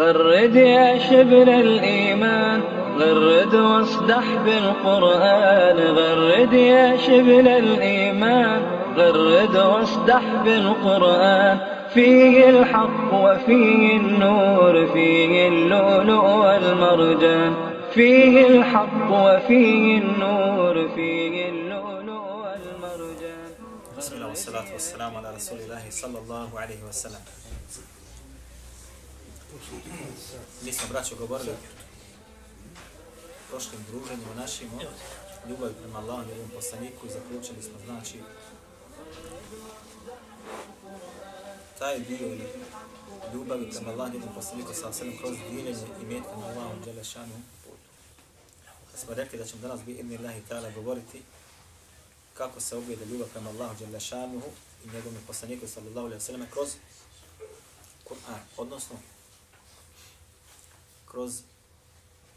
غرد يا شبل الإيمان غرد واصدح بالقرآن. غرد يا شبل الإيمان غرد واصدح بالقرآن. فيه الحق وفيه النور فيه اللؤلؤ والمرجان. فيه الحق وفيه النور فيه اللؤلؤ والمرجان. بسم الله والصلاة والسلام على رسول الله صلى الله عليه وسلم. Mi smo, braćo, govorili prošlim druženjima našim o ljubavi prema Allahom i njegovom poslaniku i zaključili smo, znači, taj dio ili ljubavi prema Allahom i njegovom poslaniku sa osadom kroz dijeljenje i metka na Allahom Đelešanu putu. Pa smo rekli da ćemo danas bi idni Allahi ta'ala govoriti kako se obljede ljubav prema Allahu Đelešanu i njegovom poslaniku sallallahu alaihi wa sallam kroz Kur'an, odnosno kroz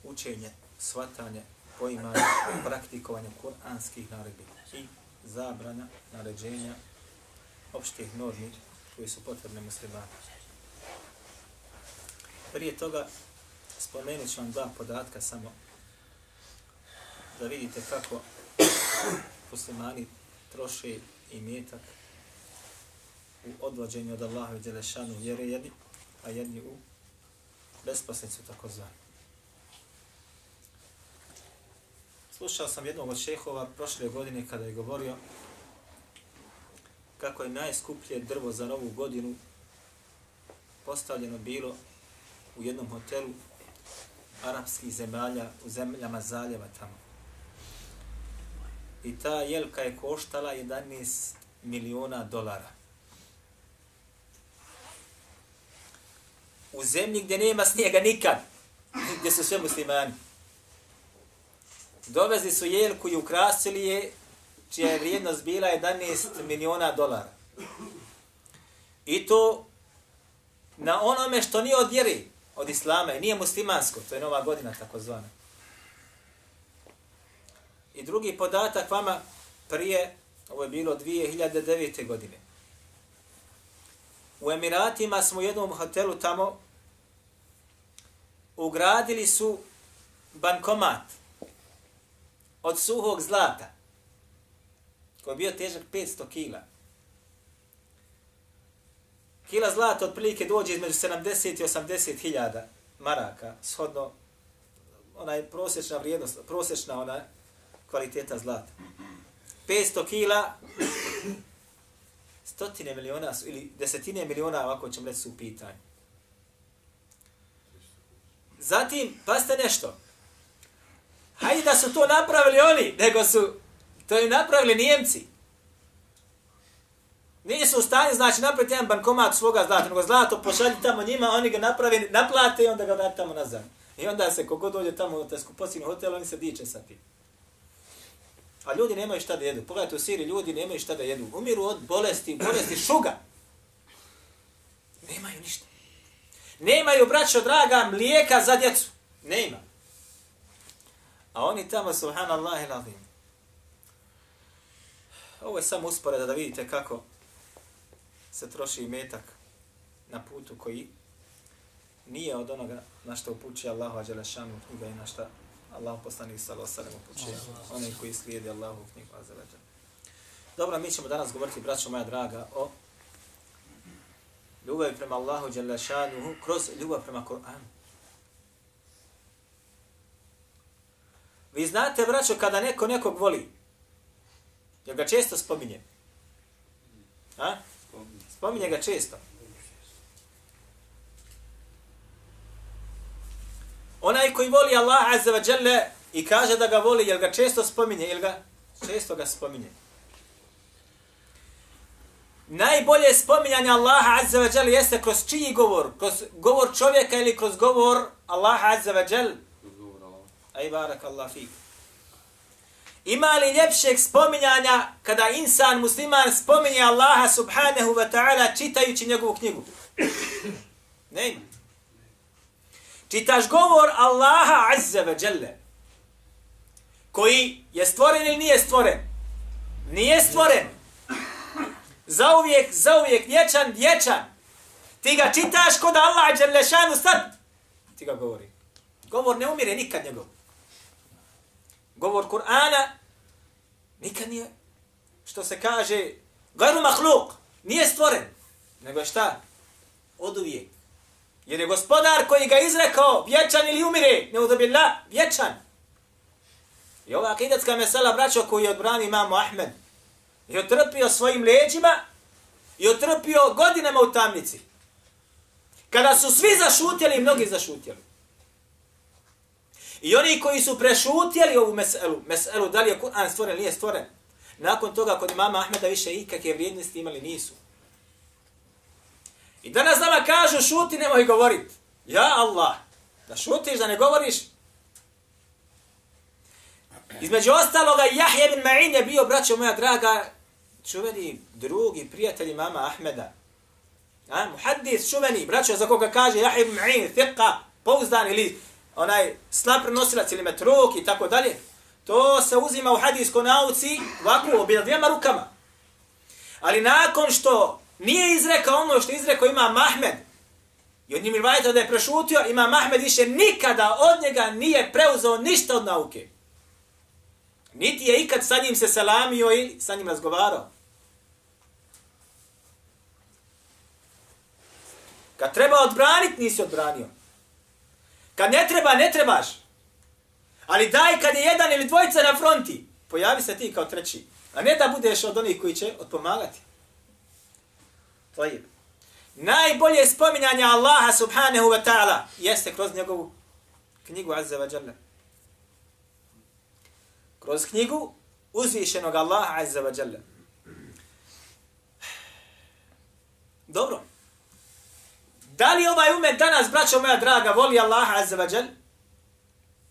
učenje, svatanje, poimanje, praktikovanje kuranskih naredbi i zabrana naređenja opštih normi koji su potrebne muslimani. Prije toga spomenut ću vam dva podatka samo da vidite kako muslimani troše i metak u odvođenju od Allaha i Đelešanu vjere jedni, a jedni u besposlicu tako zvani. Slušao sam jednog od šehova prošle godine kada je govorio kako je najskuplje drvo za novu godinu postavljeno bilo u jednom hotelu arapskih zemalja, u zemljama zaljeva tamo. I ta jelka je koštala 11 miliona dolara. U zemlji gdje nema snijega nikad, gdje su sve muslimani. Dovezli su jelku i ukrasili je, čija je vrijednost bila 11 miliona dolara. I to na onome što nije od vjeri, od islama, i nije muslimansko, to je nova godina takozvana. I drugi podatak vama prije, ovo je bilo 2009. godine. U Emiratima smo u jednom hotelu tamo ugradili su bankomat od suhog zlata koji je bio težak 500 kila. Kila zlata otprilike dođe između 70 i 80 hiljada maraka, shodno onaj prosječna vrijednost, prosječna ona kvaliteta zlata. 500 kila stotine miliona su, ili desetine miliona, ovako ćemo reći, su u pitanju. Zatim, paste nešto. Hajde da su to napravili oni, nego su to im napravili Nijemci. Nisu u stanju, znači, napraviti jedan bankomat svoga zlata, nego zlato pošalji tamo njima, oni ga napravi, naplate i onda ga vrati tamo nazad. I onda se, kogod dođe tamo u te skupocinu hotel, oni se diče sa tim. A ljudi nemaju šta da jedu. Pogledajte u Siriji, ljudi nemaju šta da jedu. Umiru od bolesti, bolesti šuga. Nemaju ništa. Nemaju, braćo draga, mlijeka za djecu. Nema. A oni tamo, subhanallah iladim. Ovo je samo usporeda da vidite kako se troši metak na putu koji nije od onoga na što upući Allahu Ađelešanu knjiga je na šta Allah poslanih sallahu sallam upućuje. Oni koji slijedi Allahu knjigu Ađelešanu. Dobro, mi ćemo danas govoriti, braćo moja draga, o ljubavi prema Allahu Đalešanuhu kroz ljubav prema Koranu. Vi znate, braćo, kada neko nekog voli, jer ga često spominje. A? Spominje ga često. Onaj koji voli Allah Azza wa Jalla i kaže da ga voli, jel ga često spominje, jel ga često ga spominje najbolje spominjanje Allaha Azza wa jalla jeste kroz čiji govor? Kroz govor čovjeka ili kroz govor Allaha Azza wa jalla? Aj barak Allah fik. Ima li ljepšeg spominjanja kada insan musliman spominje Allaha subhanahu wa ta'ala čitajući njegovu knjigu? Ne ima. Čitaš govor Allaha Azza wa Jalla koji je stvoren ili nije stvoren? Nije stvoren zauvijek, zauvijek, vječan, vječan. Ti ga čitaš kod Allaha Đerlešanu sad, ti ga govori. Govor ne umire nikad njegov. Govor Kur'ana nikad nije, što se kaže, gajru mahluk, nije stvoren, nego šta? Od uvijek. Jer je gospodar koji ga izrekao, vječan ili umire, ne udobila, vječan. I ova akidatska mesela, braćo, koju je odbrani imamo Ahmed, je otrpio svojim leđima i otrpio godinama u tamnici. Kada su svi zašutjeli, mnogi zašutjeli. I oni koji su prešutjeli ovu meselu, meselu da li je Kur'an stvoren, nije stvoren, nakon toga kod imama Ahmeda više ikakve vrijednosti imali nisu. I danas nama kažu šuti, nemoj govorit. Ja Allah, da šutiš, da ne govoriš. Između ostaloga, Jahje bin Ma'in je bio, braćo moja draga, čuveni drugi prijatelji mama Ahmeda. A, muhaddis čuveni, braćo, za koga kaže Jahje bin Ma'in, thiqa, pouzdan ili onaj slab prenosilac ili metruk i tako dalje. To se uzima u hadijskoj nauci ovako, obje dvijema rukama. Ali nakon što nije izrekao ono što je izrekao ima Mahmed, i od njim rivajta da je prešutio, ima Mahmed više nikada od njega nije preuzeo ništa od nauke. Niti je ikad sa njim se salamio i sa njim razgovarao. Kad treba odbraniti, nisi odbranio. Kad ne treba, ne trebaš. Ali daj kad je jedan ili dvojica na fronti, pojavi se ti kao treći. A ne da budeš od onih koji će odpomagati. Tajib. Najbolje spominjanje Allaha subhanahu wa ta'ala jeste kroz njegovu knjigu Azza wa Jalla. Kroz knjigu uzvišenog Allaha Azza wa Jalla. Dobro. Da li ovaj umet danas, braćo moja draga, voli Allaha Azza wa Jalla?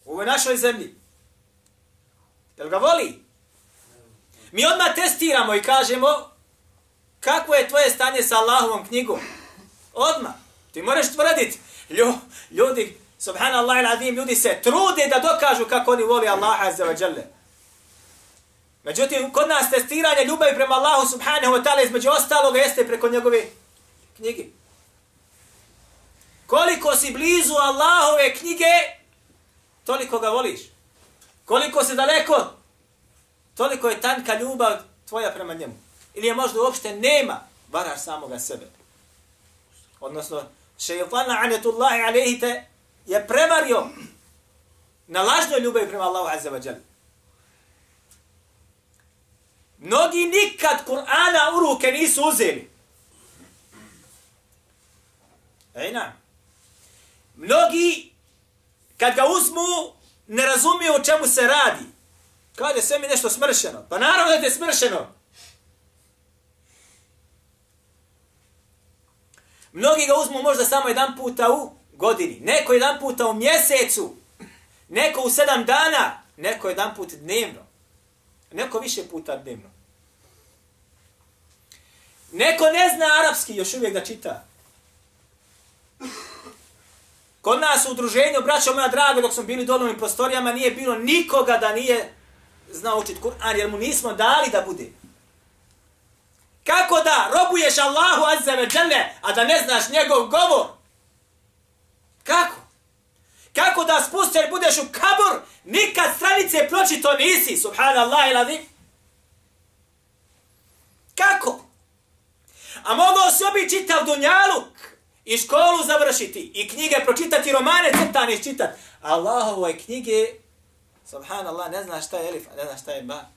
U ovoj našoj zemlji. Jel ga voli? Mi odmah testiramo i kažemo kako je tvoje stanje sa Allahovom knjigom. Odma. Ti moraš tvrditi. Lju, ljudi, subhanallah il adim, ljudi se trude da dokažu kako oni voli Allaha azza wa jalla. Međutim, kod nas testiranje ljubavi prema Allahu subhanahu wa ta'ala između ostaloga jeste preko njegove knjige. Koliko si blizu Allahove knjige, toliko ga voliš. Koliko si daleko, toliko je tanka ljubav tvoja prema njemu. Ili je možda uopšte nema, varaš samoga sebe. Odnosno, šeitana anetullahi alaihi te je prevario na lažnoj ljubavi prema Allahu azza wa jalla. Mnogi nikad Kur'ana u ruke nisu uzeli. Ejna. Mnogi, kad ga uzmu, ne razumiju o čemu se radi. Kaže, sve mi nešto smršeno. Pa naravno da je smršeno. Mnogi ga uzmu možda samo jedan puta u godini, neko jedan puta u mjesecu, neko u sedam dana, neko jedan put dnevno, neko više puta dnevno. Neko ne zna arapski, još uvijek da čita. Kod nas u udruženju, braćo moja drago, dok smo bili dolovnim prostorijama, nije bilo nikoga da nije znao učiti Kur'an, jer mu nismo dali da bude. Kako da robuješ Allahu azza ve dželle, a da ne znaš njegov govor? Kako? Kako da spuster budeš u kabur, nikad stranice pročito nisi, subhanallah i? Kako? A mogao si obi čitav dunjaluk i školu završiti i knjige pročitati, romane crtane čitati. Allahove knjige, subhanallah, ne znaš šta je elif, ne znaš šta je ba.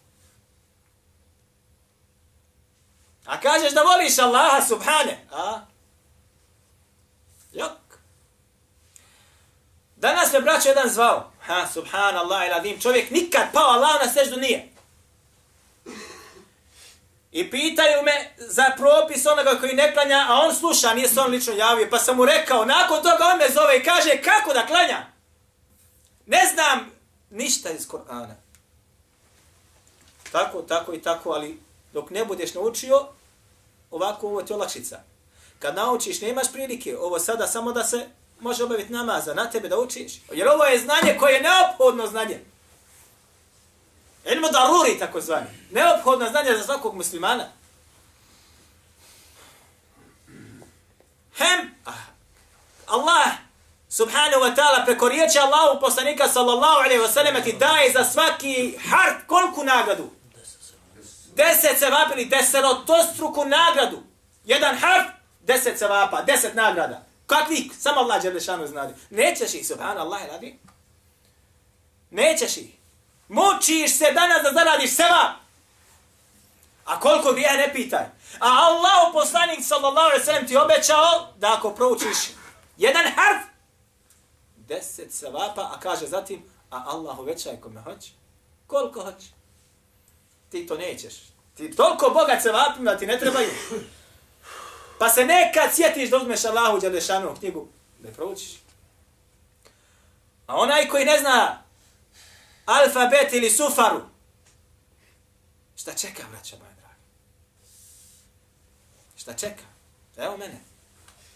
A kažeš da voliš Allaha subhane. A? Jok. Danas me braćo jedan zvao. Ha, subhanallah iladim. Čovjek nikad pao Allah na seždu nije. I pitaju me za propis onoga koji ne klanja, a on sluša, nije se on lično javio. Pa sam mu rekao, nakon toga on me zove i kaže, kako da klanja? Ne znam ništa iz Korana. Tako, tako i tako, ali dok ne budeš naučio, ovako ovo ti olakšica. Kad naučiš, nemaš prilike, ovo sada samo da se može obaviti namaza na tebe da učiš. Jer ovo je znanje koje je neophodno znanje. Ilmu daruri, tako zvanje. Neophodno znanje za svakog muslimana. Hem, Allah subhanahu wa ta'ala preko riječi Allahu poslanika sallallahu alaihi wa sallam ti daje za svaki hart kolku nagradu? Deset sevapa ili deserotostruku nagradu. Jedan harf, deset sevapa, deset nagrada. Kakvi? Samo Allah Đelešanu znade. Nećeš ih, subhanallah, radi. Nećeš ih. Mučiš se danas da zaradiš sevap. A koliko bi ja ne pitaj. A Allah poslanik sallallahu alaihi sallam ti obećao da ako proučiš jedan harf, deset sevapa, a kaže zatim, a Allah uvećaj kome hoće. Koliko hoće? Ti to nećeš. Ti toliko bogat sevapima ti ne trebaju. Pa se nekad sjetiš da uzmeš Allahu Đalešanu knjigu, da je proučiš. A onaj koji ne zna alfabet ili sufaru, šta čeka, braća moja draga? Šta čeka? Evo mene.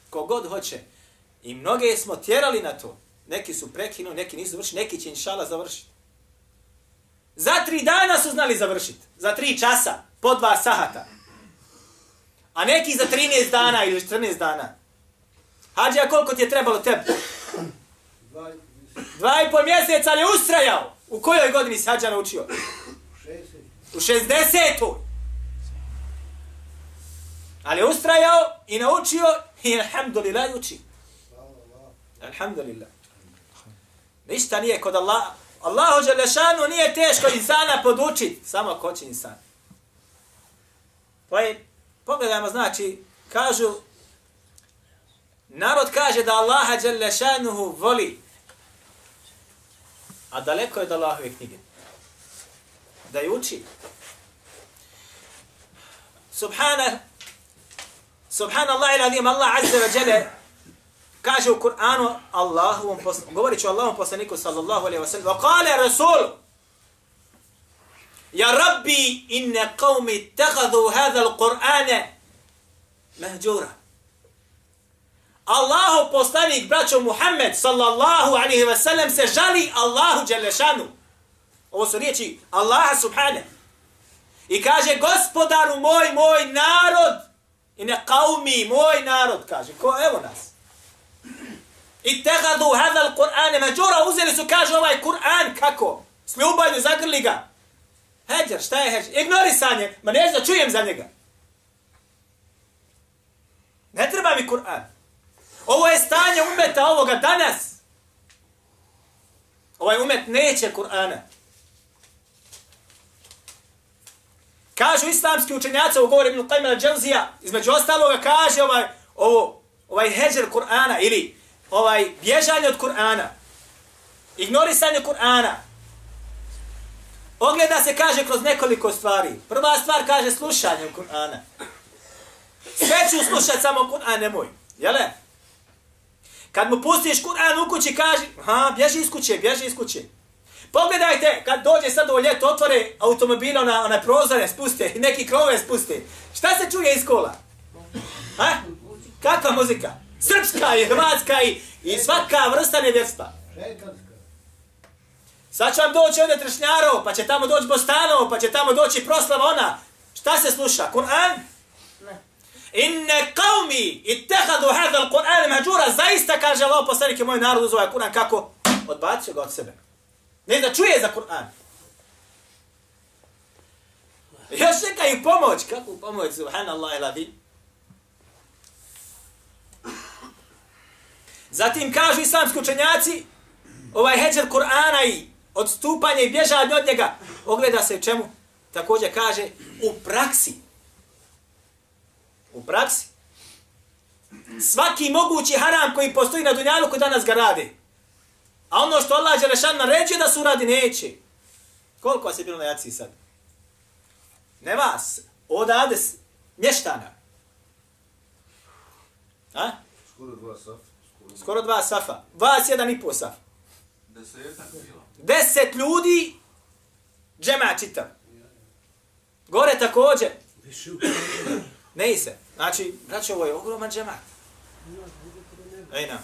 Kogod hoće. I mnoge smo tjerali na to. Neki su prekinuli, neki nisu završili, neki će inšala završiti. Za tri dana su znali završiti. Za tri časa, po dva sahata. A neki za 13 dana ili 14 dana. Hađa, koliko ti je trebalo tebi? Dva i pol mjeseca, ali ustrajao. U kojoj godini si Hađa naučio? U 60. Ali ustrajao i naučio i alhamdulillah uči. Alhamdulillah. Ništa nije kod Allah. Allahu Đelešanu nije teško insana podučiti, Samo ko će insan. Pa je, pogledajmo, znači, kažu, narod kaže da Allaha Đelešanuhu voli. A daleko je od Allahove knjige. Da je uči. Subhana, subhanallah ilalim, Allah azza wa jale, kaže u Kur'anu Allahovom poslaniku, govorit ću Allahovom poslaniku sallallahu alaihi wa sallam, wa kale Rasul, Ja Rabbi, inne qavmi tehadu hadha l-Qur'ane mahđura. Allahu poslanik, braćo Muhammed, sallallahu alaihi wa sallam, se žali Allahu Đelešanu. Ovo su riječi Allaha subhane. I kaže, gospodaru moj, moj narod, i ne kaumi, moj narod, kaže, ko, evo nas. I tegadu hada l-Qur'ane uzeli su, kaže, ovaj Kur'an, kako? Sljubajno, zagrli ga. Heđer, šta je heđer? Ignorisanje. Ma neću da čujem za njega. Ne treba mi Kur'an. Ovo je stanje umeta ovoga danas. Ovaj umet neće Kur'ana. Kažu islamski učenjaci, ovo govori Ibn Qajmela Dželzija, između ostaloga kaže ovaj, ovo, ovaj heđer Kur'ana ili ovaj bježanje od Kur'ana, ignorisanje Kur'ana, Ogleda se kaže kroz nekoliko stvari. Prva stvar kaže slušanje Kur'ana. Sve ću slušati samo Kur'an, nemoj. Jele? Kad mu pustiš Kur'an u kući, kaže, ha, bježi iz kuće, bježi iz kuće. Pogledajte, kad dođe sad ovo ljeto, otvore automobila na, na prozore, spuste, neki krove spuste. Šta se čuje iz kola? Ha? Kakva muzika? Srpska i hrvatska i, i svaka vrsta nevjerstva. Sad će vam doći ovdje Trešnjarov, pa će tamo doći Bostanov, pa će tamo doći proslava ona. Šta se sluša? Kur'an? Inne qavmi ittehadu hadal Kur'an mađura, zaista kaže Allah poslanik je moj narod uzovaj Kur'an, kako? Odbacio ga od sebe. Ne da čuje za Kur'an. Još neka im pomoć. Kakvu pomoć? Subhanallah iladi. Zatim kažu islamski učenjaci, ovaj heđer Kur'ana i odstupanje i bježanje od njega, ogleda se čemu? Također kaže, u praksi. U praksi. Svaki mogući haram koji postoji na dunjalu koji danas ga radi. A ono što Allah Đelešan naređuje da su radi, neće. Koliko vas je bilo na jaciji sad? Ne vas. Odade mještana. A? Skoro dva safa. Skoro dva safa. Vas jedan i po saf. Desetak bilo. Deset ljudi, džema čitav. Gore također. Ne se. Znači, znači ovo je ogroman džemat. Ejna.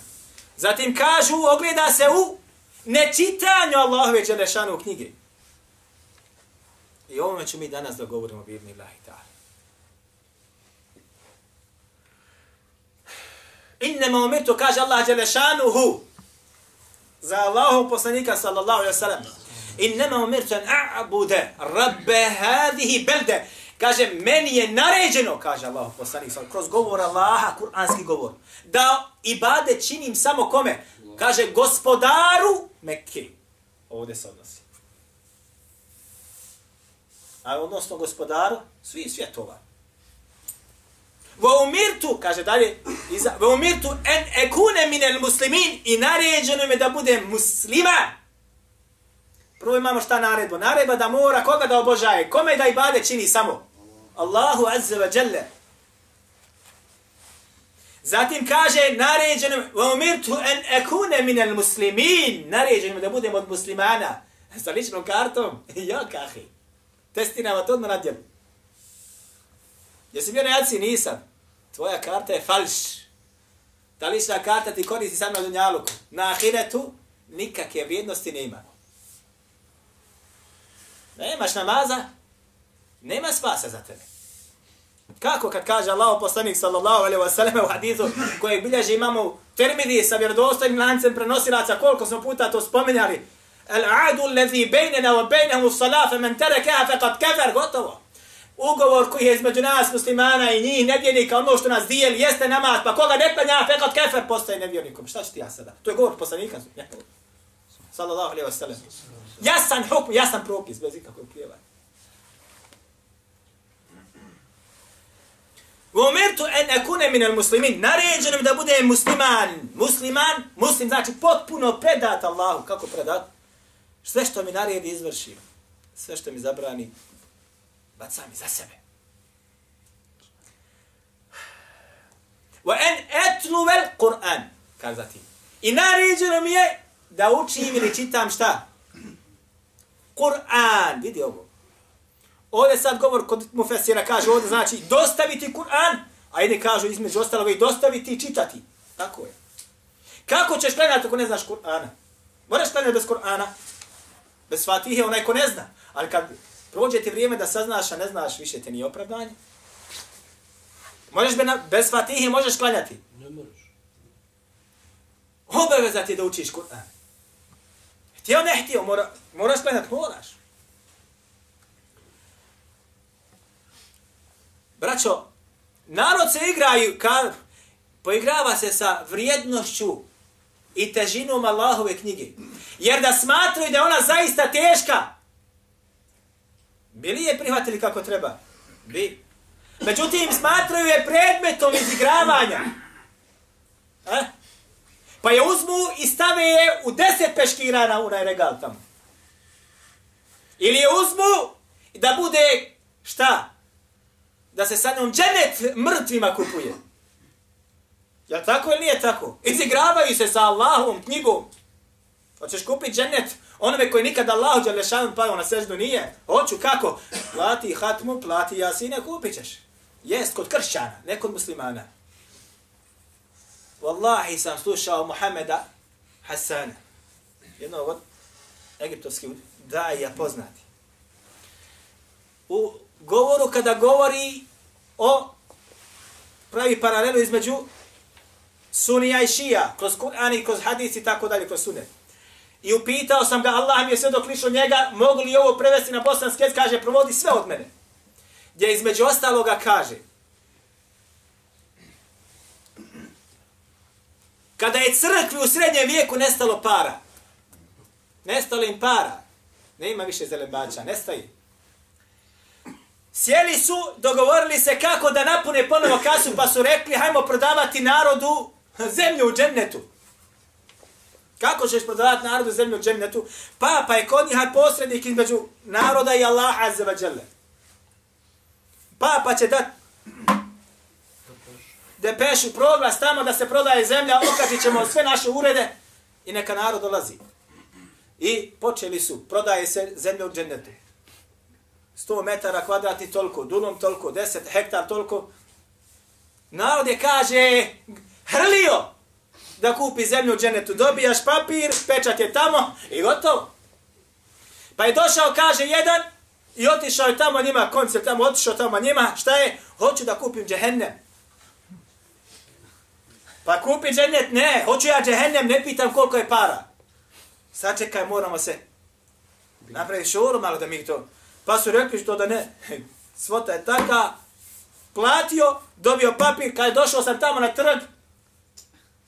Zatim kažu, ogleda se u nečitanju Allahove Đelešanu knjige. I ovome ću mi danas da govorimo birni Allahi ta'ala. Innema umirtu, kaže Allah Đelešanuhu, za Allahu poslanika sallallahu alaihi sallam. Innama umirtu an a'bude rabbe hadihi belde. Kaže, meni je naređeno, kaže Allah poslanik sallallahu kroz govor Allaha, kuranski govor, da ibade činim samo kome? Kaže, gospodaru Mekke. Ovdje se odnosi. A odnosno gospodaru svi svjetova. Wa umirtu, kaže dalje, wa umirtu en ekune minel muslimin i naređeno mi da bude muslima. Prvo imamo šta naredbo. Naredba da mora koga da obožaje. Kome da ibade čini samo? Allahu azza wa jalla. Zatim kaže naređeno wa umirtu en ekune minel muslimin. Naređeno da budem od muslimana. Sa ličnom kartom? jo kahi. Testiramo to odmah na djelu. Jesi bio na jaci? Nisam. Tvoja karta je falš. Ta lična karta ti koristi samo na dunjaluku. Na ahiretu nikakve vrijednosti nema. Nemaš namaza, nema spasa za tebe. Kako kad kaže Allah poslanik sallallahu alaihi wa sallam u hadithu kojeg bilježi imamo u termidi sa vjerodostojnim lancem prenosilaca, koliko smo puta to spomenjali, Al-adu allazi bejnena wa bejnehu salafa men terekaha faqad kafar gotovo. Ugovor koji je između nas muslimana i njih nevjernika, ono što nas dijeli, jeste namaz, pa koga ne klanja, fekat kefer postaje nevjernikom. Šta ću ti ja sada? To je govor poslanika. Sallallahu alaihi wa sallam. Jasan hukm, jasan propis, bez ikakvog prijevanja. Umirtu en akune min al-muslimin. Naređeno da bude musliman. Musliman, muslim znači potpuno predat Allahu. Kako predat? Sve što mi naredi izvršim. Sve što mi zabrani, bacam i za sebe. Wa en etluvel Kur'an. Kaže zatim. I naređeno mi je da učim ili čitam šta? Kur'an. Vidi ovo. Ovdje sad govor kod Mufesira kaže ovdje znači dostaviti Kur'an, a jedni kažu između ostaloga i dostaviti i čitati. Tako je. Kako ćeš klanjati ako ne znaš Kur'ana? Moraš klanjati bez Kur'ana? Bez Fatihe onaj ko ne zna. Ali kad prođe ti vrijeme da saznaš, a ne znaš, više te nije opravdanje. Možeš bez Fatihe možeš klanjati? Ne možeš. Obaveza ti je da učiš Kur'an. Htio ne htio, mora, moraš klanjati, moraš. Braćo, narod se igraju, ka, poigrava se sa vrijednošću i težinom Allahove knjige. Jer da smatruju da je ona zaista teška, bili je prihvatili kako treba? Bi. Međutim, smatraju je predmetom izigravanja. E? Pa je uzmu i stave je u deset peškira na unaj regal tamo. Ili je uzmu da bude šta? Da se sa njom dženet mrtvima kupuje. Jel tako ili nije tako? Izigravaju se sa Allahom knjigom. Hoćeš kupiti dženet onome koji nikada Allahu Đalešanu pao na seždu nije? Hoću kako? Plati hatmu, plati jasine, kupit ćeš. Jest kod kršćana, ne kod muslimana. Wallahi sam slušao Muhameda Hasana, jednog od egiptovskih daja poznati. U govoru kada govori o pravi paralelu između sunija i šija, kroz Kur'an i kroz hadis i tako dalje, kroz sunet. I upitao sam ga, Allah mi je sve dok lišao njega, mogu li ovo prevesti na bosanski jezik, kaže, provodi sve od mene. Gdje između ostaloga kaže, kada je crkvi u srednjem vijeku nestalo para, nestalo im para, ne ima više zelebača, nestaje. Sjeli su, dogovorili se kako da napune ponovo kasu, pa su rekli, hajmo prodavati narodu zemlju u džennetu. Kako ćeš prodavati narodu zemlju džennetu? Papa je kod njih posrednik između naroda i Allaha azza wa jalla. Papa će dat depešu proglas tamo da se prodaje zemlja, okažit ćemo sve naše urede i neka narod dolazi. I počeli su, prodaje se zemlja u džennetu. 100 metara kvadratni toliko, dulom toliko, 10 hektar toliko. Narod je kaže, hrlio da kupi zemlju u dženetu. Dobijaš papir, pečat je tamo i gotovo. Pa je došao, kaže, jedan i otišao je tamo njima, koncert tamo, otišao tamo njima. Šta je? Hoću da kupim džehennem. Pa kupi džennet, ne. Hoću ja džehennem, ne pitam koliko je para. sačekaj, moramo se napraviti šuru malo da mi to. Pa su rekli što da ne, svota je taka, platio, dobio papir, kad je došao sam tamo na trg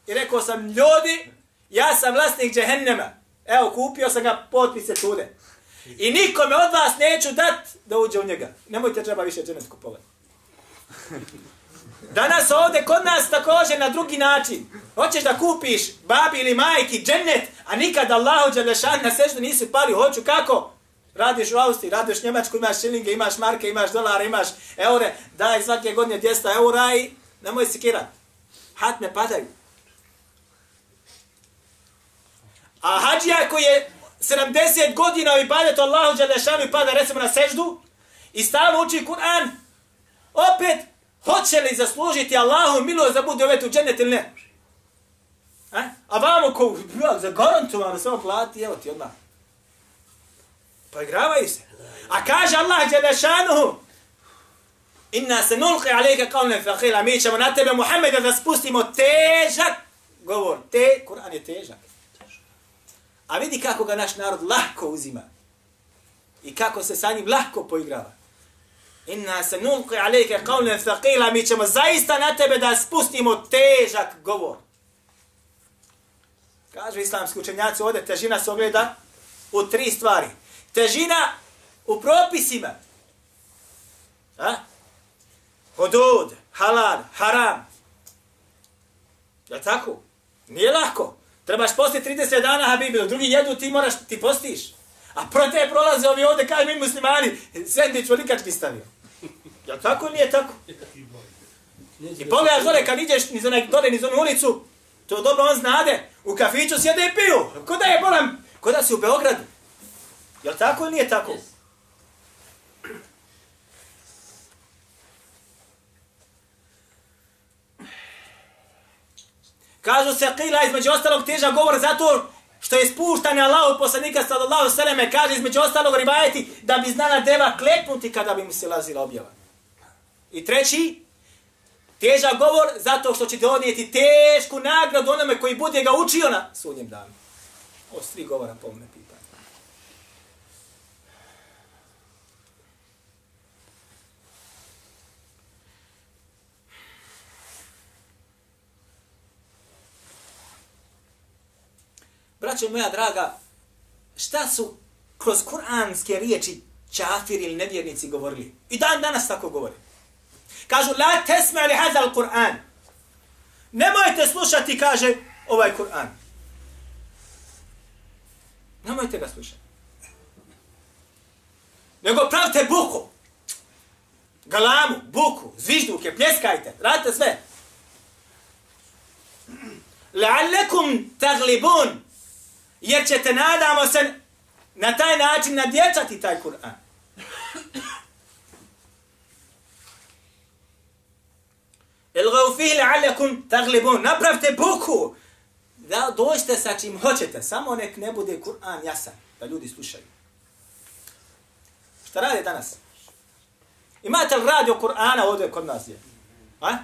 i rekao sam, ljudi, ja sam vlasnik džehennema. Evo, kupio sam ga, potpise tude. I nikome od vas neću dat da uđe u njega. Nemojte treba više dženet kupovati. Danas ovdje kod nas također na drugi način. Hoćeš da kupiš babi ili majki džennet, a nikad Allahu Đalešan na seždu nisi pali. Hoću kako? Radiš u Austriji, radiš u Njemačku, imaš šilinge, imaš marke, imaš dolare, imaš eure, daj svake godine 200 eura i nemoj se kirat. Hat ne padaju. A hađija koji je 70 godina u ibadetu Allahu Đalešanu i pada recimo na seždu i stalno uči Kur'an, opet hoće li zaslužiti Allahu milost da bude uvjet u džennet ili ne? A, a vamo ko, ja, za garantu vam samo plati, evo ti odmah. Pa igravaju se. A kaže Allah Đalešanu, Inna se nulqi alejke qawlan thaqila, mi ćemo na tebe Muhammeda da spustimo težak govor. Te, Kur'an je težak. A vidi kako ga naš narod lahko uzima. I kako se sa njim lahko poigrava. Inna se nulqi alejke qawlan thaqila, mi ćemo zaista na tebe da spustimo težak govor. Kažu islamski učenjaci ovdje, težina se ogleda u tri stvari. Težina u propisima. A? Hudud, halal, haram. Je tako? Nije lako. Trebaš postiti 30 dana, Habibi, drugi jedu, ti moraš, ti postiš. A pro te prolaze ovi ovdje, kaj mi muslimani, sandvič volikački stavio. Ja tako nije tako? I pogledaš dole, kad ideš niz onaj, dole niz onu ulicu, to dobro on znade, u kafiću sjede i piju. Ko da je bolam, ko da si u Beogradu. Je tako ili nije tako? Kažu se kila između ostalog teža govor zato što je spuštanje Allahu poslanika sallallahu sallam kaže između ostalog ribajeti da bi znala deva kleknuti kada bi mu se lazila objava. I treći, teža govor zato što će donijeti tešku nagradu onome koji bude ga učio na sudnjem danu. Ovo tri govora po me pitanje. Braćo moja draga, šta su kroz kuranske riječi čafiri ili nevjernici govorili? I dan danas tako govore. Kažu, la tesme li hazal Kur'an. Nemojte slušati, kaže, ovaj Kur'an. Nemojte ga slušati. Nego pravte buku. Galamu, buku, zvižduke, pljeskajte, radite sve. La'allekum taglibun. Jer ćete, nadamo se, na taj način nadječati taj Kur'an. Ilgav fihi la'allakum taglibun. Napravite buku. Da dođete sa čim hoćete. Samo nek ne bude Kur'an jasan. Da ljudi slušaju. Šta radi danas? Imate li radio Kur'ana ovdje kod nas je? A?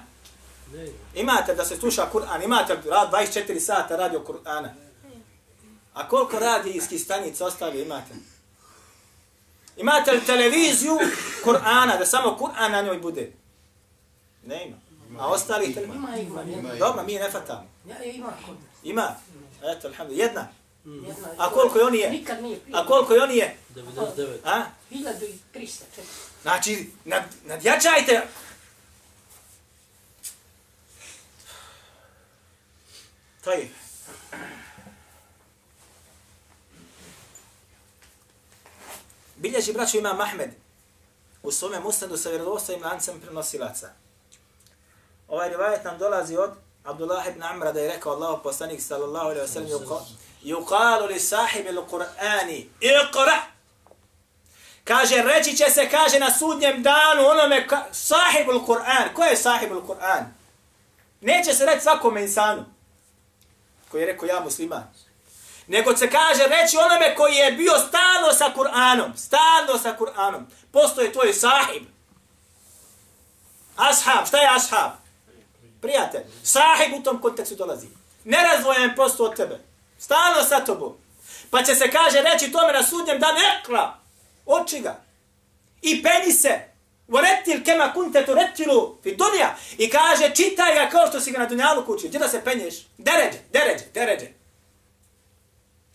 Imate da se sluša Kur'an? Imate li rad 24 sata radio Kur'ana? A koliko radijskih stanica ostali imate? Imate li televiziju Kur'ana, da samo Kur'an na njoj bude? Ne ima. A ostali televiziju? Ima, ima, ima. Dobro, mi ne fatamo. Ima kod nas. Ima. Eto, alhamdulillah. Jedna. Jedna- A koliko je on je? Nikad nije. A koliko je on je? 99. A? 1300, čekaj. Znači, nad, nadjačajte. To Bilježi braću ima Mahmed u svome musnadu sa vjerodostojnim lancem prenosilaca. Ovaj rivajet nam dolazi od Abdullah ibn Amra da je rekao Allah poslanik sallallahu alaihi wa sallam yuqalu li sahibi l-Qur'ani iqra' Kaže, reći će se, kaže, na sudnjem danu onome ka, sahibul qur'an Ko je sahibul qur'an Neće se reći svakome insanu. Koji je rekao ja musliman. Nego se kaže reći onome koji je bio stalno sa Kur'anom. Stalno sa Kur'anom. Postoje tvoj sahib. Ashab. Šta je ashab? Prijatelj. Sahib u tom kontekstu dolazi. Nerazvojen posto od tebe. Stalno sa tobom. Pa će se kaže reći tome na sudnjem da ekra. Oči ga. I peni se. Voretil kema kunte tu retilu fi dunja. I kaže čitaj ga kao što si ga na dunjalu kući. Gdje da se penješ? Deređe, deređe, deređe.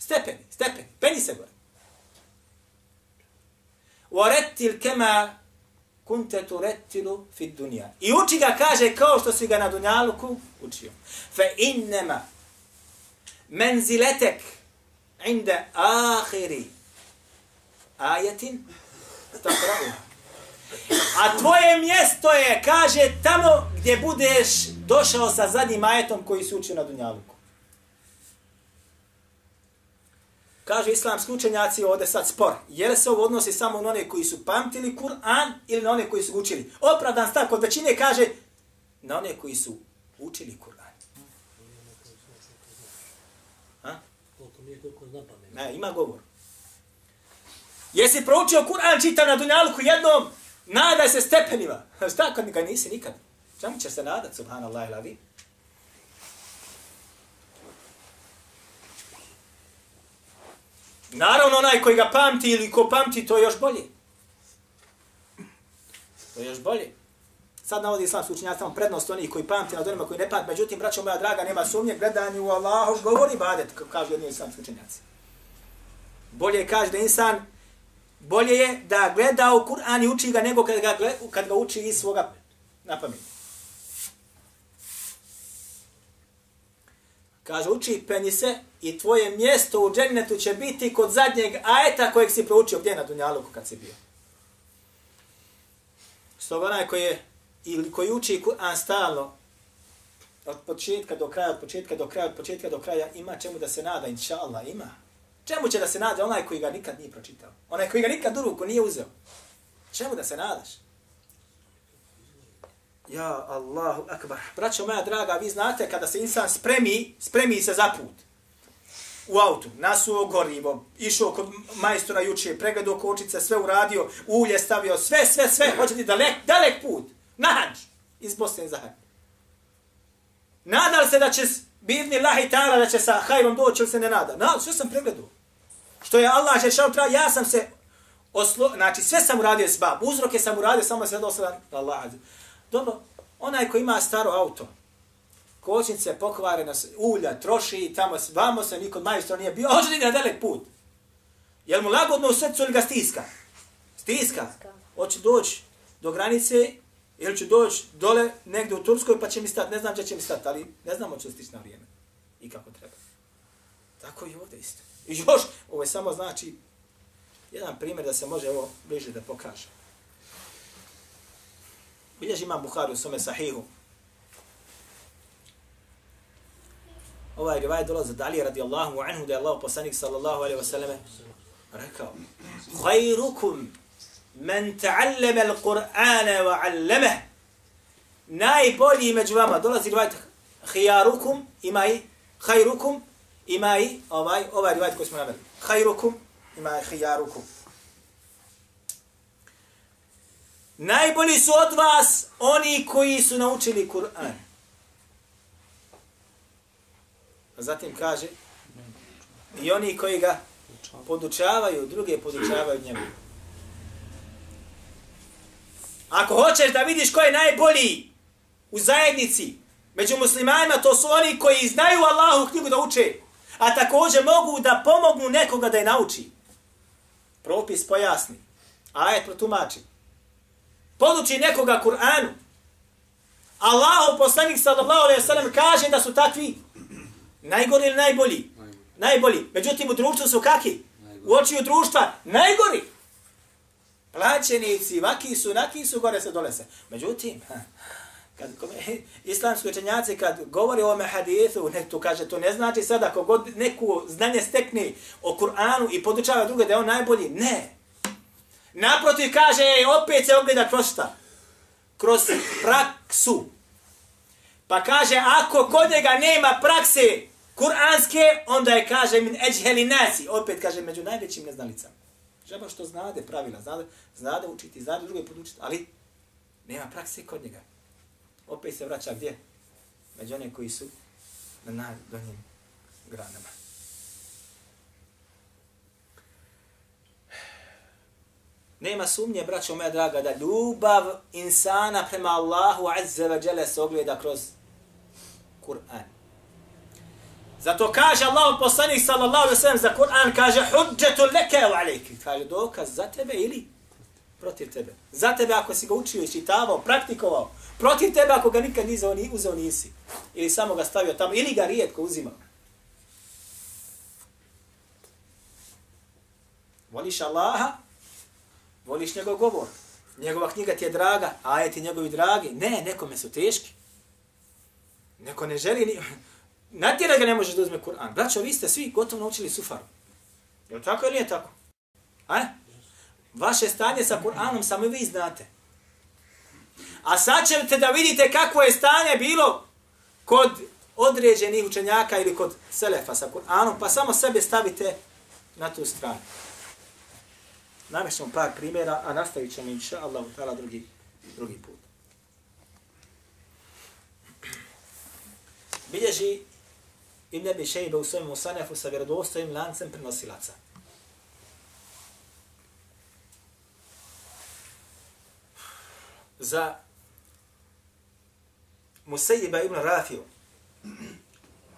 Stepeni, stepeni. Penji se gore. Voretil kema kunte tu retilu fi dunja. I uči ga kaže kao što si ga na dunjaluku učio. Fe innema menziletek inde ahiri ajetin takrauha. A tvoje mjesto je, kaže, tamo gdje budeš došao sa zadnjim ajetom koji si učio na Dunjaluku. Kaže islamski učenjaci ovdje sad spor. Je li se ovo odnosi samo na one koji su pamtili Kur'an ili na one koji su učili? Opravdan stav kod većine kaže na one koji su učili Kur'an. Ha? Koliko. Ne, ima govor. Jesi proučio Kur'an čitav na dunjalku jednom, nadaj se stepenima. Šta kad ga nisi nikad? Čemu ćeš se nadat, subhanallah i? Naravno, onaj koji ga pamti ili ko pamti, to je još bolje. To je još bolje. Sad navodi islamski učenjac tamo prednost onih koji pamti nad onima koji ne pamti. Međutim, braćo moja draga, nema sumnje, gledanje u Allahu govori badet, kako kažu jedni islamski učenjaci. Bolje kaže da insan, bolje je da gleda u Kur'an i uči ga nego kad ga, gleda, kad ga uči iz svoga na pamet. Kaže, uči penji se i tvoje mjesto u džennetu će biti kod zadnjeg ajeta kojeg si proučio gdje na Dunjaluku kad si bio. Stoga onaj koji je, ili koji uči Kur'an stalno, od početka do kraja, od početka do kraja, od početka do kraja, ima čemu da se nada, inša Allah, ima. Čemu će da se nada onaj koji ga nikad nije pročitao? Onaj koji ga nikad u ruku nije uzeo. Čemu da se nadaš? Ja Allahu akbar. Braćo moja draga, vi znate kada se insan spremi, spremi se za put. U autu, nasuo gorivo, išao kod majstora juče, pregledao kočice, sve uradio, ulje stavio, sve, sve, sve, hoće ti dalek, dalek put. Na hađ, iz Bosne za hađ. Nadal se da će bivni lahi ta'ala da će sa hajrom doći ili se ne nada. Na, sve sam pregledao. Što je Allah će šal ja sam se oslo, znači sve sam uradio s bab, uzroke sam uradio, samo se dosadan, Allah. Dobro, onaj ko ima staro auto, kočnice pokvarena, ulja, troši, tamo, vamo se, niko majstor nije bio, hoće na dalek put? Jel mu lagodno u srcu ili ga stiska? Stiska. Hoće doći do granice, ili će doći dole negdje u Turskoj pa će mi stati, ne znam gdje će mi stati, ali ne znamo će stići na vrijeme. I kako treba. Tako i ovdje isto. I još, ovo je samo znači jedan primjer da se može ovo bliže da pokaže. Bilježi imam Bukhari u svome sahihu. Ovaj rivaj dolaze dalje radijallahu anhu da je Allah poslanik sallallahu alaihi wasallam rekao Khayrukum men ta'allama al-Qur'ana wa 'allamahu najbolji među vama dolazi rivaj khiyarukum ima i khayrukum ima i ovaj ovaj rivaj koji smo naveli khayrukum ima i khiyarukum Najbolji su od vas oni koji su naučili Kur'an. A zatim kaže, i oni koji ga podučavaju, druge podučavaju njemu. Ako hoćeš da vidiš ko je najbolji u zajednici, među muslimanima, to su oni koji znaju Allahu knjigu da uče, a također mogu da pomognu nekoga da je nauči. Propis pojasni, ajet protumači poduči nekoga Kur'anu. Allahu poslanik sallallahu alejhi ve sellem kaže da su takvi najgori ili najbolji? Najbolji. Međutim, u društvu su kaki? U očiju društva najgori. Plaćenici, vaki su, naki su, gore se, dole se. Međutim, kad islamski učenjaci kad govori o ome hadithu, ne, tu kaže, to ne znači sada ako god neku znanje stekne o Kur'anu i podučava druge da je on najbolji. Ne. Naprotiv kaže, opet se ogleda kroz šta? Kroz praksu. Pa kaže, ako kod njega nema prakse kuranske, onda je kaže min ejheli nasi, opet kaže među najvećim neznalicama. Žaba što znade pravila, znade, znade učiti, znade druge podučiti, ali nema prakse kod njega. Opet se vraća gdje? Među one koji su na najdonjim granama. Nema sumnje, braćo moja draga, da ljubav insana prema Allahu azze ve se ogleda kroz Kur'an. Zato kaže Allah poslanik sallallahu alaihi sallam za Kur'an, kaže hudžetu leke u alejki. Kaže dokaz za tebe ili protiv tebe. Za tebe ako si ga učio, čitavao, praktikovao. Protiv tebe ako ga nikad nizao, ni uzeo nisi. Ili samo ga stavio tamo, ili ga rijetko uzimao. Voliš Allaha, voliš njegov govor. Njegova knjiga ti je draga, ajeti njegovi dragi. Ne, nekome su teški. Neko ne želi ni... Natjera ga ne možeš da uzme Kur'an. Braćo, vi ste svi gotovo naučili sufaru. Je li tako ili nije tako? A? Vaše stanje sa Kur'anom samo vi znate. A sad ćete da vidite kakvo je stanje bilo kod određenih učenjaka ili kod Selefa sa Kur'anom, pa samo sebe stavite na tu stranu. Namješćemo par primjera, a nastavit ćemo inša Allah ta'ala drugi, drugi put. Bilježi Ibn Abi Shayba u svojom Musanefu sa vjerodostojim lancem prenosilaca. Za Musayyiba ibn Rafiju.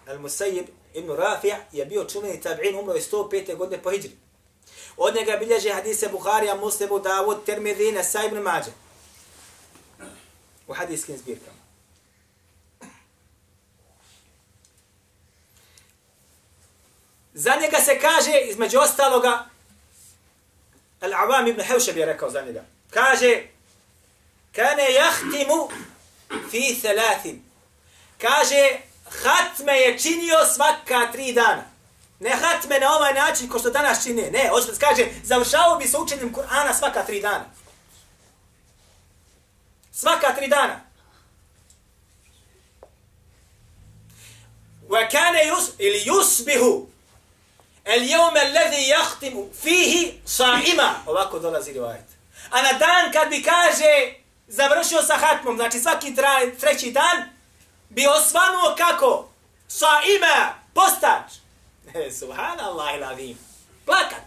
Al Musayyib ibn Rafi' je bio čuveni tabi'in, umro je 105. godine po hijri. Od njega bilježe hadise Buharija, Muslimu, Davud, Tirmidhi, Nesa ibn Mađe. U hadijskim zbirkama. Za njega se kaže, između ostaloga, Al-Avam ibn Hevšeb je rekao za njega. Kaže, kane jahtimu fi thalathin. Kaže, hatme je činio svaka tri dana. Ne hatme na ovaj način ko što danas čine. Ne, hoće da kaže, završavao bi se učenjem Kur'ana svaka tri dana. Svaka tri dana. Wa kane yus, ili yusbihu el jeume alladhi jahtimu fihi sa'ima. Ovako dolazi rivajet. A na dan kad bi kaže završio sa hatmom, znači svaki tra, treći dan, bi osvanuo kako? Sa'ima, postač. Subhanallah ilavim. Plakat.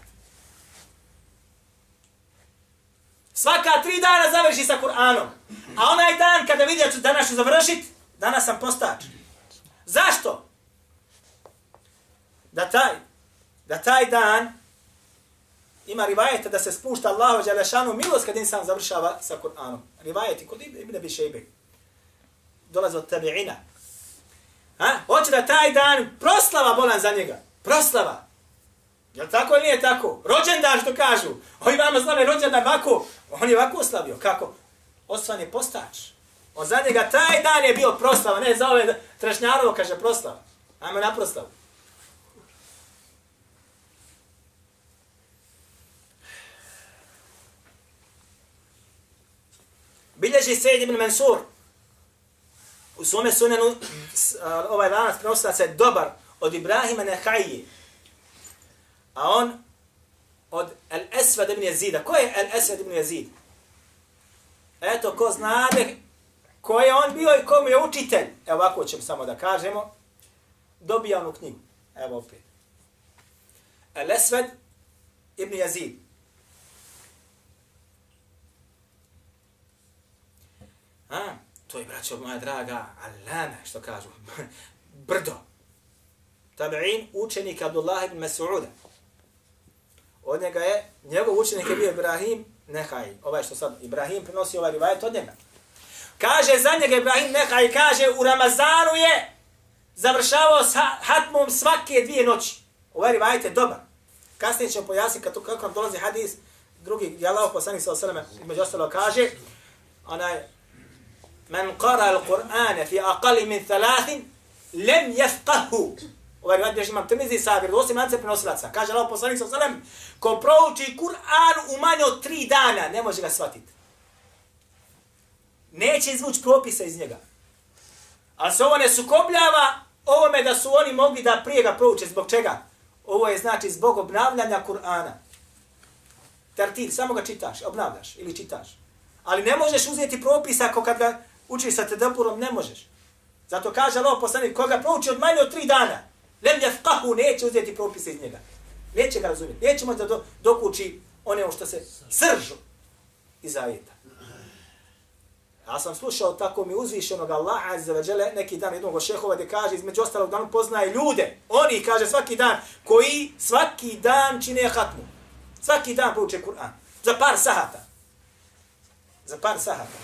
Svaka tri dana završi sa Kur'anom. A onaj dan kada vidi da ću danas ću završit, danas sam postač. Zašto? Da taj, da taj dan ima rivajeta da se spušta Allahu Đelešanu milost kad insan završava sa Kur'anom. Rivajeti kod Ibn Abi Šejbe. Dolaze od tabi'ina. Ha? Hoće da taj dan proslava bolan za njega. Proslava. Je li tako ili nije tako? Rođendan što kažu. Ovi vama slave rođendan ovako. On je ovako slavio. Kako? Osvan je postač. On za njega taj dan je bio proslava. Ne za ove trešnjarovo kaže proslava. Ajmo na proslavu. Bilježi Sejid ibn Mansur u svome sunenu ovaj lanac prenosilaca je dobar od Ibrahima Nehaji, A on od El Esved ibn Jezida. Ko je El Esved ibn Jezid? Eto, ko znade ko je on bio i kom je učitelj. Evo ovako ćemo samo da kažemo. Dobija onu knjigu. Evo opet. El Esved ibn Jezid. A, to je, braćo moja draga, alame, što kažu, brdo. Tabi'in, učenik Abdullah ibn Mas'uda. Od njega je, njegov učenik je bio Ibrahim Nehaj. Ovaj što sad, Ibrahim prenosi ovaj rivajet od njega. Kaže za njega Ibrahim Nehaj, kaže u Ramazanu je završavao sa hatmom svake dvije noći. Ovaj rivajet je dobar. Kasnije ćemo pojasniti kako, kako nam dolazi hadis, drugi, je Allah poslanik sa osaleme, među ostalo kaže, onaj, men qara al-Qur'ana fi aqali min thalathin lem yafqahu. Ovaj rad bježi imam trmizi sa osim lance prenosilaca. Kaže Allah poslanik sallallahu alejhi ko prouči Kur'an u manje od tri dana, ne može ga shvatiti. Neće izvući propisa iz njega. A se ovo ne sukobljava ovome da su oni mogli da prije ga prouče. Zbog čega? Ovo je znači zbog obnavljanja Kur'ana. Tartil, samo ga čitaš, obnavljaš ili čitaš. Ali ne možeš uzeti propisa ako kad ga učiš sa tedeburom, ne možeš. Zato kaže Allah poslanik, koga prouči od manje od tri dana, lem jafqahu, neće uzeti propise iz njega. Neće ga razumjeti. Neće možda do, dokući one što se sržu, iz ajeta. Ja sam slušao tako mi uzvišenog Allaha azza wa jalla neki dan jednog šehova gdje kaže između ostalog da on poznaje ljude. Oni kaže svaki dan koji svaki dan čine hatmu. Svaki dan pouče Kur'an. Za par sahata. Za par sahata.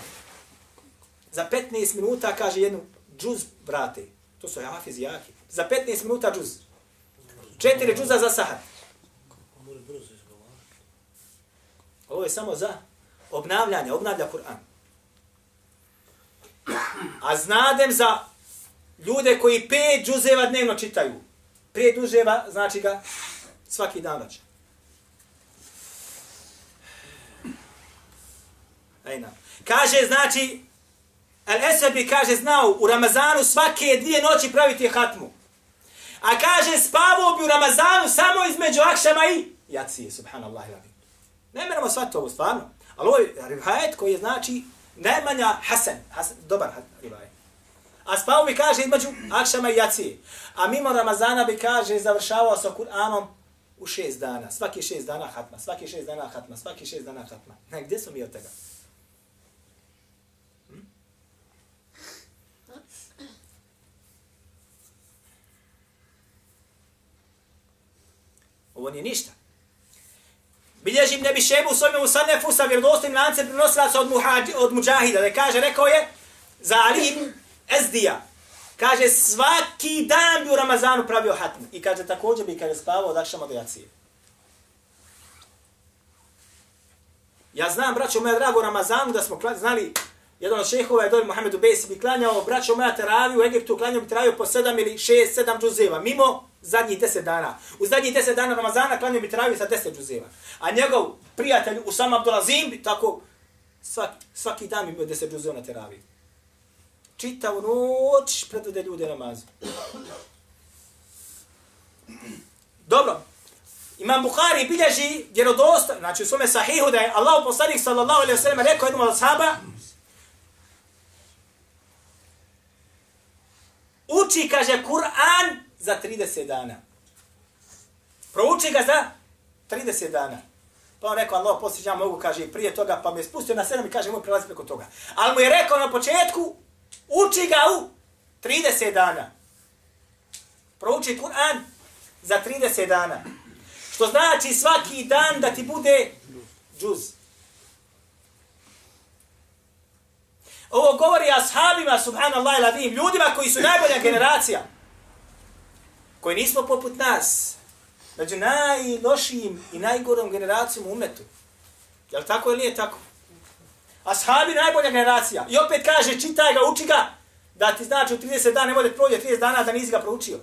Za 15 minuta kaže jednu džuz brate. To su hafiz jaki. Za 15 minuta džuz. Četiri džuza za sahat. Ovo je samo za obnavljanje, obnavlja Kur'an. A znadem za ljude koji pet džuzeva dnevno čitaju. Pet džuzeva znači ga svaki dan vraća. Ejna. Kaže, znači, Al Esebi kaže, znao u Ramazanu svake dvije noći praviti hatmu. A kaže, spavao bi u Ramazanu samo između akšama i jacije, subhanallah. Ne meramo shvatiti ovo, stvarno. Ali ovo je rivajet koji je znači najmanja hasan, hasan dobar rivajet. A spavao bi kaže između akšama i jacije. A mimo Ramazana bi kaže završavao sa Kur'anom u šest dana. Svaki šest dana hatma, svaki šest dana hatma, svaki šest dana hatma. Ne, gdje smo mi od tega? Ovo nije ništa. Bilježim ne bi šebu u svojom usanefu sa vjerodostojnim lancem prenosilaca od, muhađi, od muđahida. Da kaže, rekao je, za Ali ibn Ezdija. Kaže, svaki dan bi u Ramazanu pravio hatmu. I kaže, također bi kaže spavao od akšama do jacije. Ja znam, braćo moja drago, u Ramazanu da smo znali, jedan od šehova je dobi Mohamedu Besi bi klanjao, braćo moja teraviju u Egiptu, klanjao bi teraviju po sedam ili šest, sedam džuzeva, mimo zadnjih deset dana. U zadnjih deset dana Ramazana klanio bi teraviju sa deset džuzeva. A njegov prijatelj Usama Abdulazim bi tako svaki, svaki dan bi bio deset džuzeva na teraviji. Čitao noć predvode ljude namazu. Dobro. Imam Bukhari bilježi vjerodostojno, znači u svome sahihu da je Allah poslanik sallallahu alaihi wa sallam rekao jednom od sahaba, uči, kaže, Kur'an za 30 dana. Prouči ga za 30 dana. Pa on rekao, Allah, poslije ja mogu, kaže, prije toga, pa me je spustio na sedam i kaže, moj prelazi preko toga. Ali mu je rekao na početku, uči ga u 30 dana. Prouči Kur'an za 30 dana. Što znači svaki dan da ti bude džuz. Ovo govori ashabima, subhanallah iladim, ljudima koji su najbolja generacija. Koji nismo poput nas. Među najlošijim i najgorom generacijom u umetu. Je li tako ili nije tako? Ashabi najbolja generacija. I opet kaže, čitaj ga, uči ga, da ti znači u 30 dana ne može prođe 30 dana da nisi ga proučio.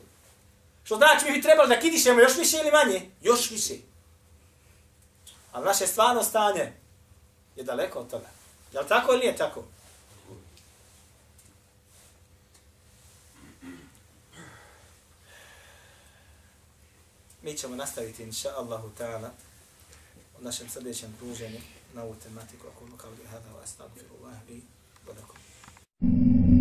Što znači mi bi trebalo da kidišemo još više ili manje? Još više. Ali naše stvarno stanje je daleko od toga. Je li tako ili nije tako? Mi ćemo nastaviti, inša Allahu ta'ala, u našem sljedećem pruženju na ovu tematiku. Ako ono kao li hada, wa astagfirullahi, wa lakum.